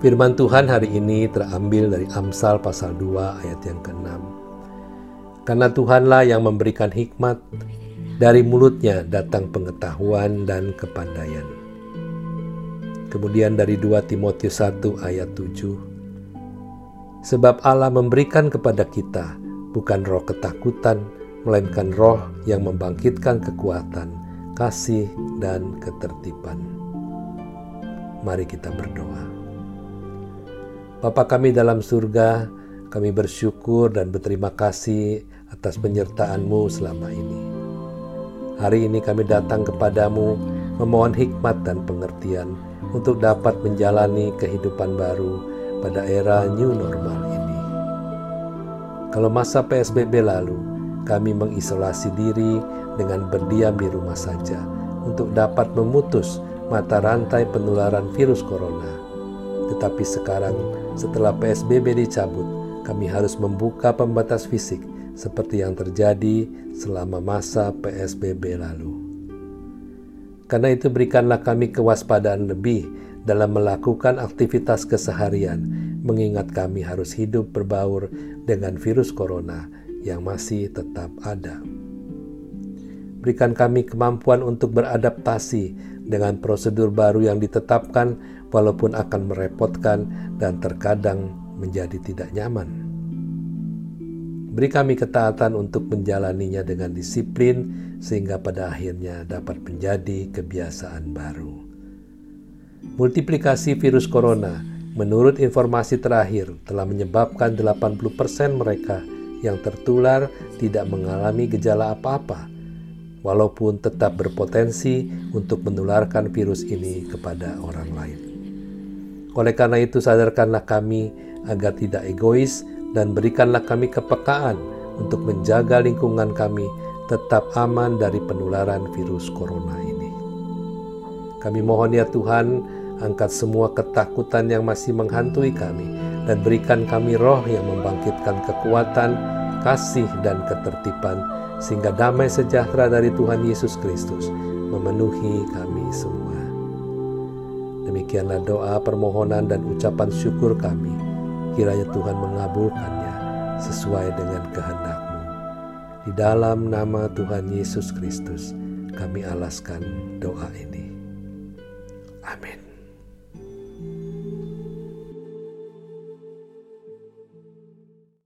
Firman Tuhan hari ini terambil dari Amsal pasal 2 ayat yang ke-6. Karena Tuhanlah yang memberikan hikmat, dari mulutnya datang pengetahuan dan kepandaian. Kemudian dari 2 Timotius 1 ayat 7. Sebab Allah memberikan kepada kita bukan roh ketakutan, melainkan roh yang membangkitkan kekuatan, kasih, dan ketertiban. Mari kita berdoa. Bapa kami dalam surga, kami bersyukur dan berterima kasih atas penyertaan-Mu selama ini. Hari ini kami datang kepadamu memohon hikmat dan pengertian untuk dapat menjalani kehidupan baru pada era new normal ini. Kalau masa PSBB lalu, kami mengisolasi diri dengan berdiam di rumah saja untuk dapat memutus mata rantai penularan virus corona. Tetapi sekarang setelah PSBB dicabut, kami harus membuka pembatas fisik seperti yang terjadi selama masa PSBB lalu. Karena itu berikanlah kami kewaspadaan lebih dalam melakukan aktivitas keseharian, mengingat kami harus hidup berbaur dengan virus corona yang masih tetap ada. Berikan kami kemampuan untuk beradaptasi dengan prosedur baru yang ditetapkan walaupun akan merepotkan dan terkadang menjadi tidak nyaman. Beri kami ketaatan untuk menjalaninya dengan disiplin sehingga pada akhirnya dapat menjadi kebiasaan baru. Multiplikasi virus corona menurut informasi terakhir telah menyebabkan 80% mereka yang tertular tidak mengalami gejala apa-apa walaupun tetap berpotensi untuk menularkan virus ini kepada orang lain. Oleh karena itu sadarkanlah kami agar tidak egois dan berikanlah kami kepekaan untuk menjaga lingkungan kami tetap aman dari penularan virus corona ini. Kami mohon ya Tuhan, angkat semua ketakutan yang masih menghantui kami dan berikan kami roh yang membangkitkan kekuatan, kasih dan ketertiban sehingga damai sejahtera dari Tuhan Yesus Kristus memenuhi kami semua. Demikianlah doa, permohonan, dan ucapan syukur kami. Kiranya Tuhan mengabulkannya sesuai dengan kehendak-Mu. Di dalam nama Tuhan Yesus Kristus, kami alaskan doa ini. Amin.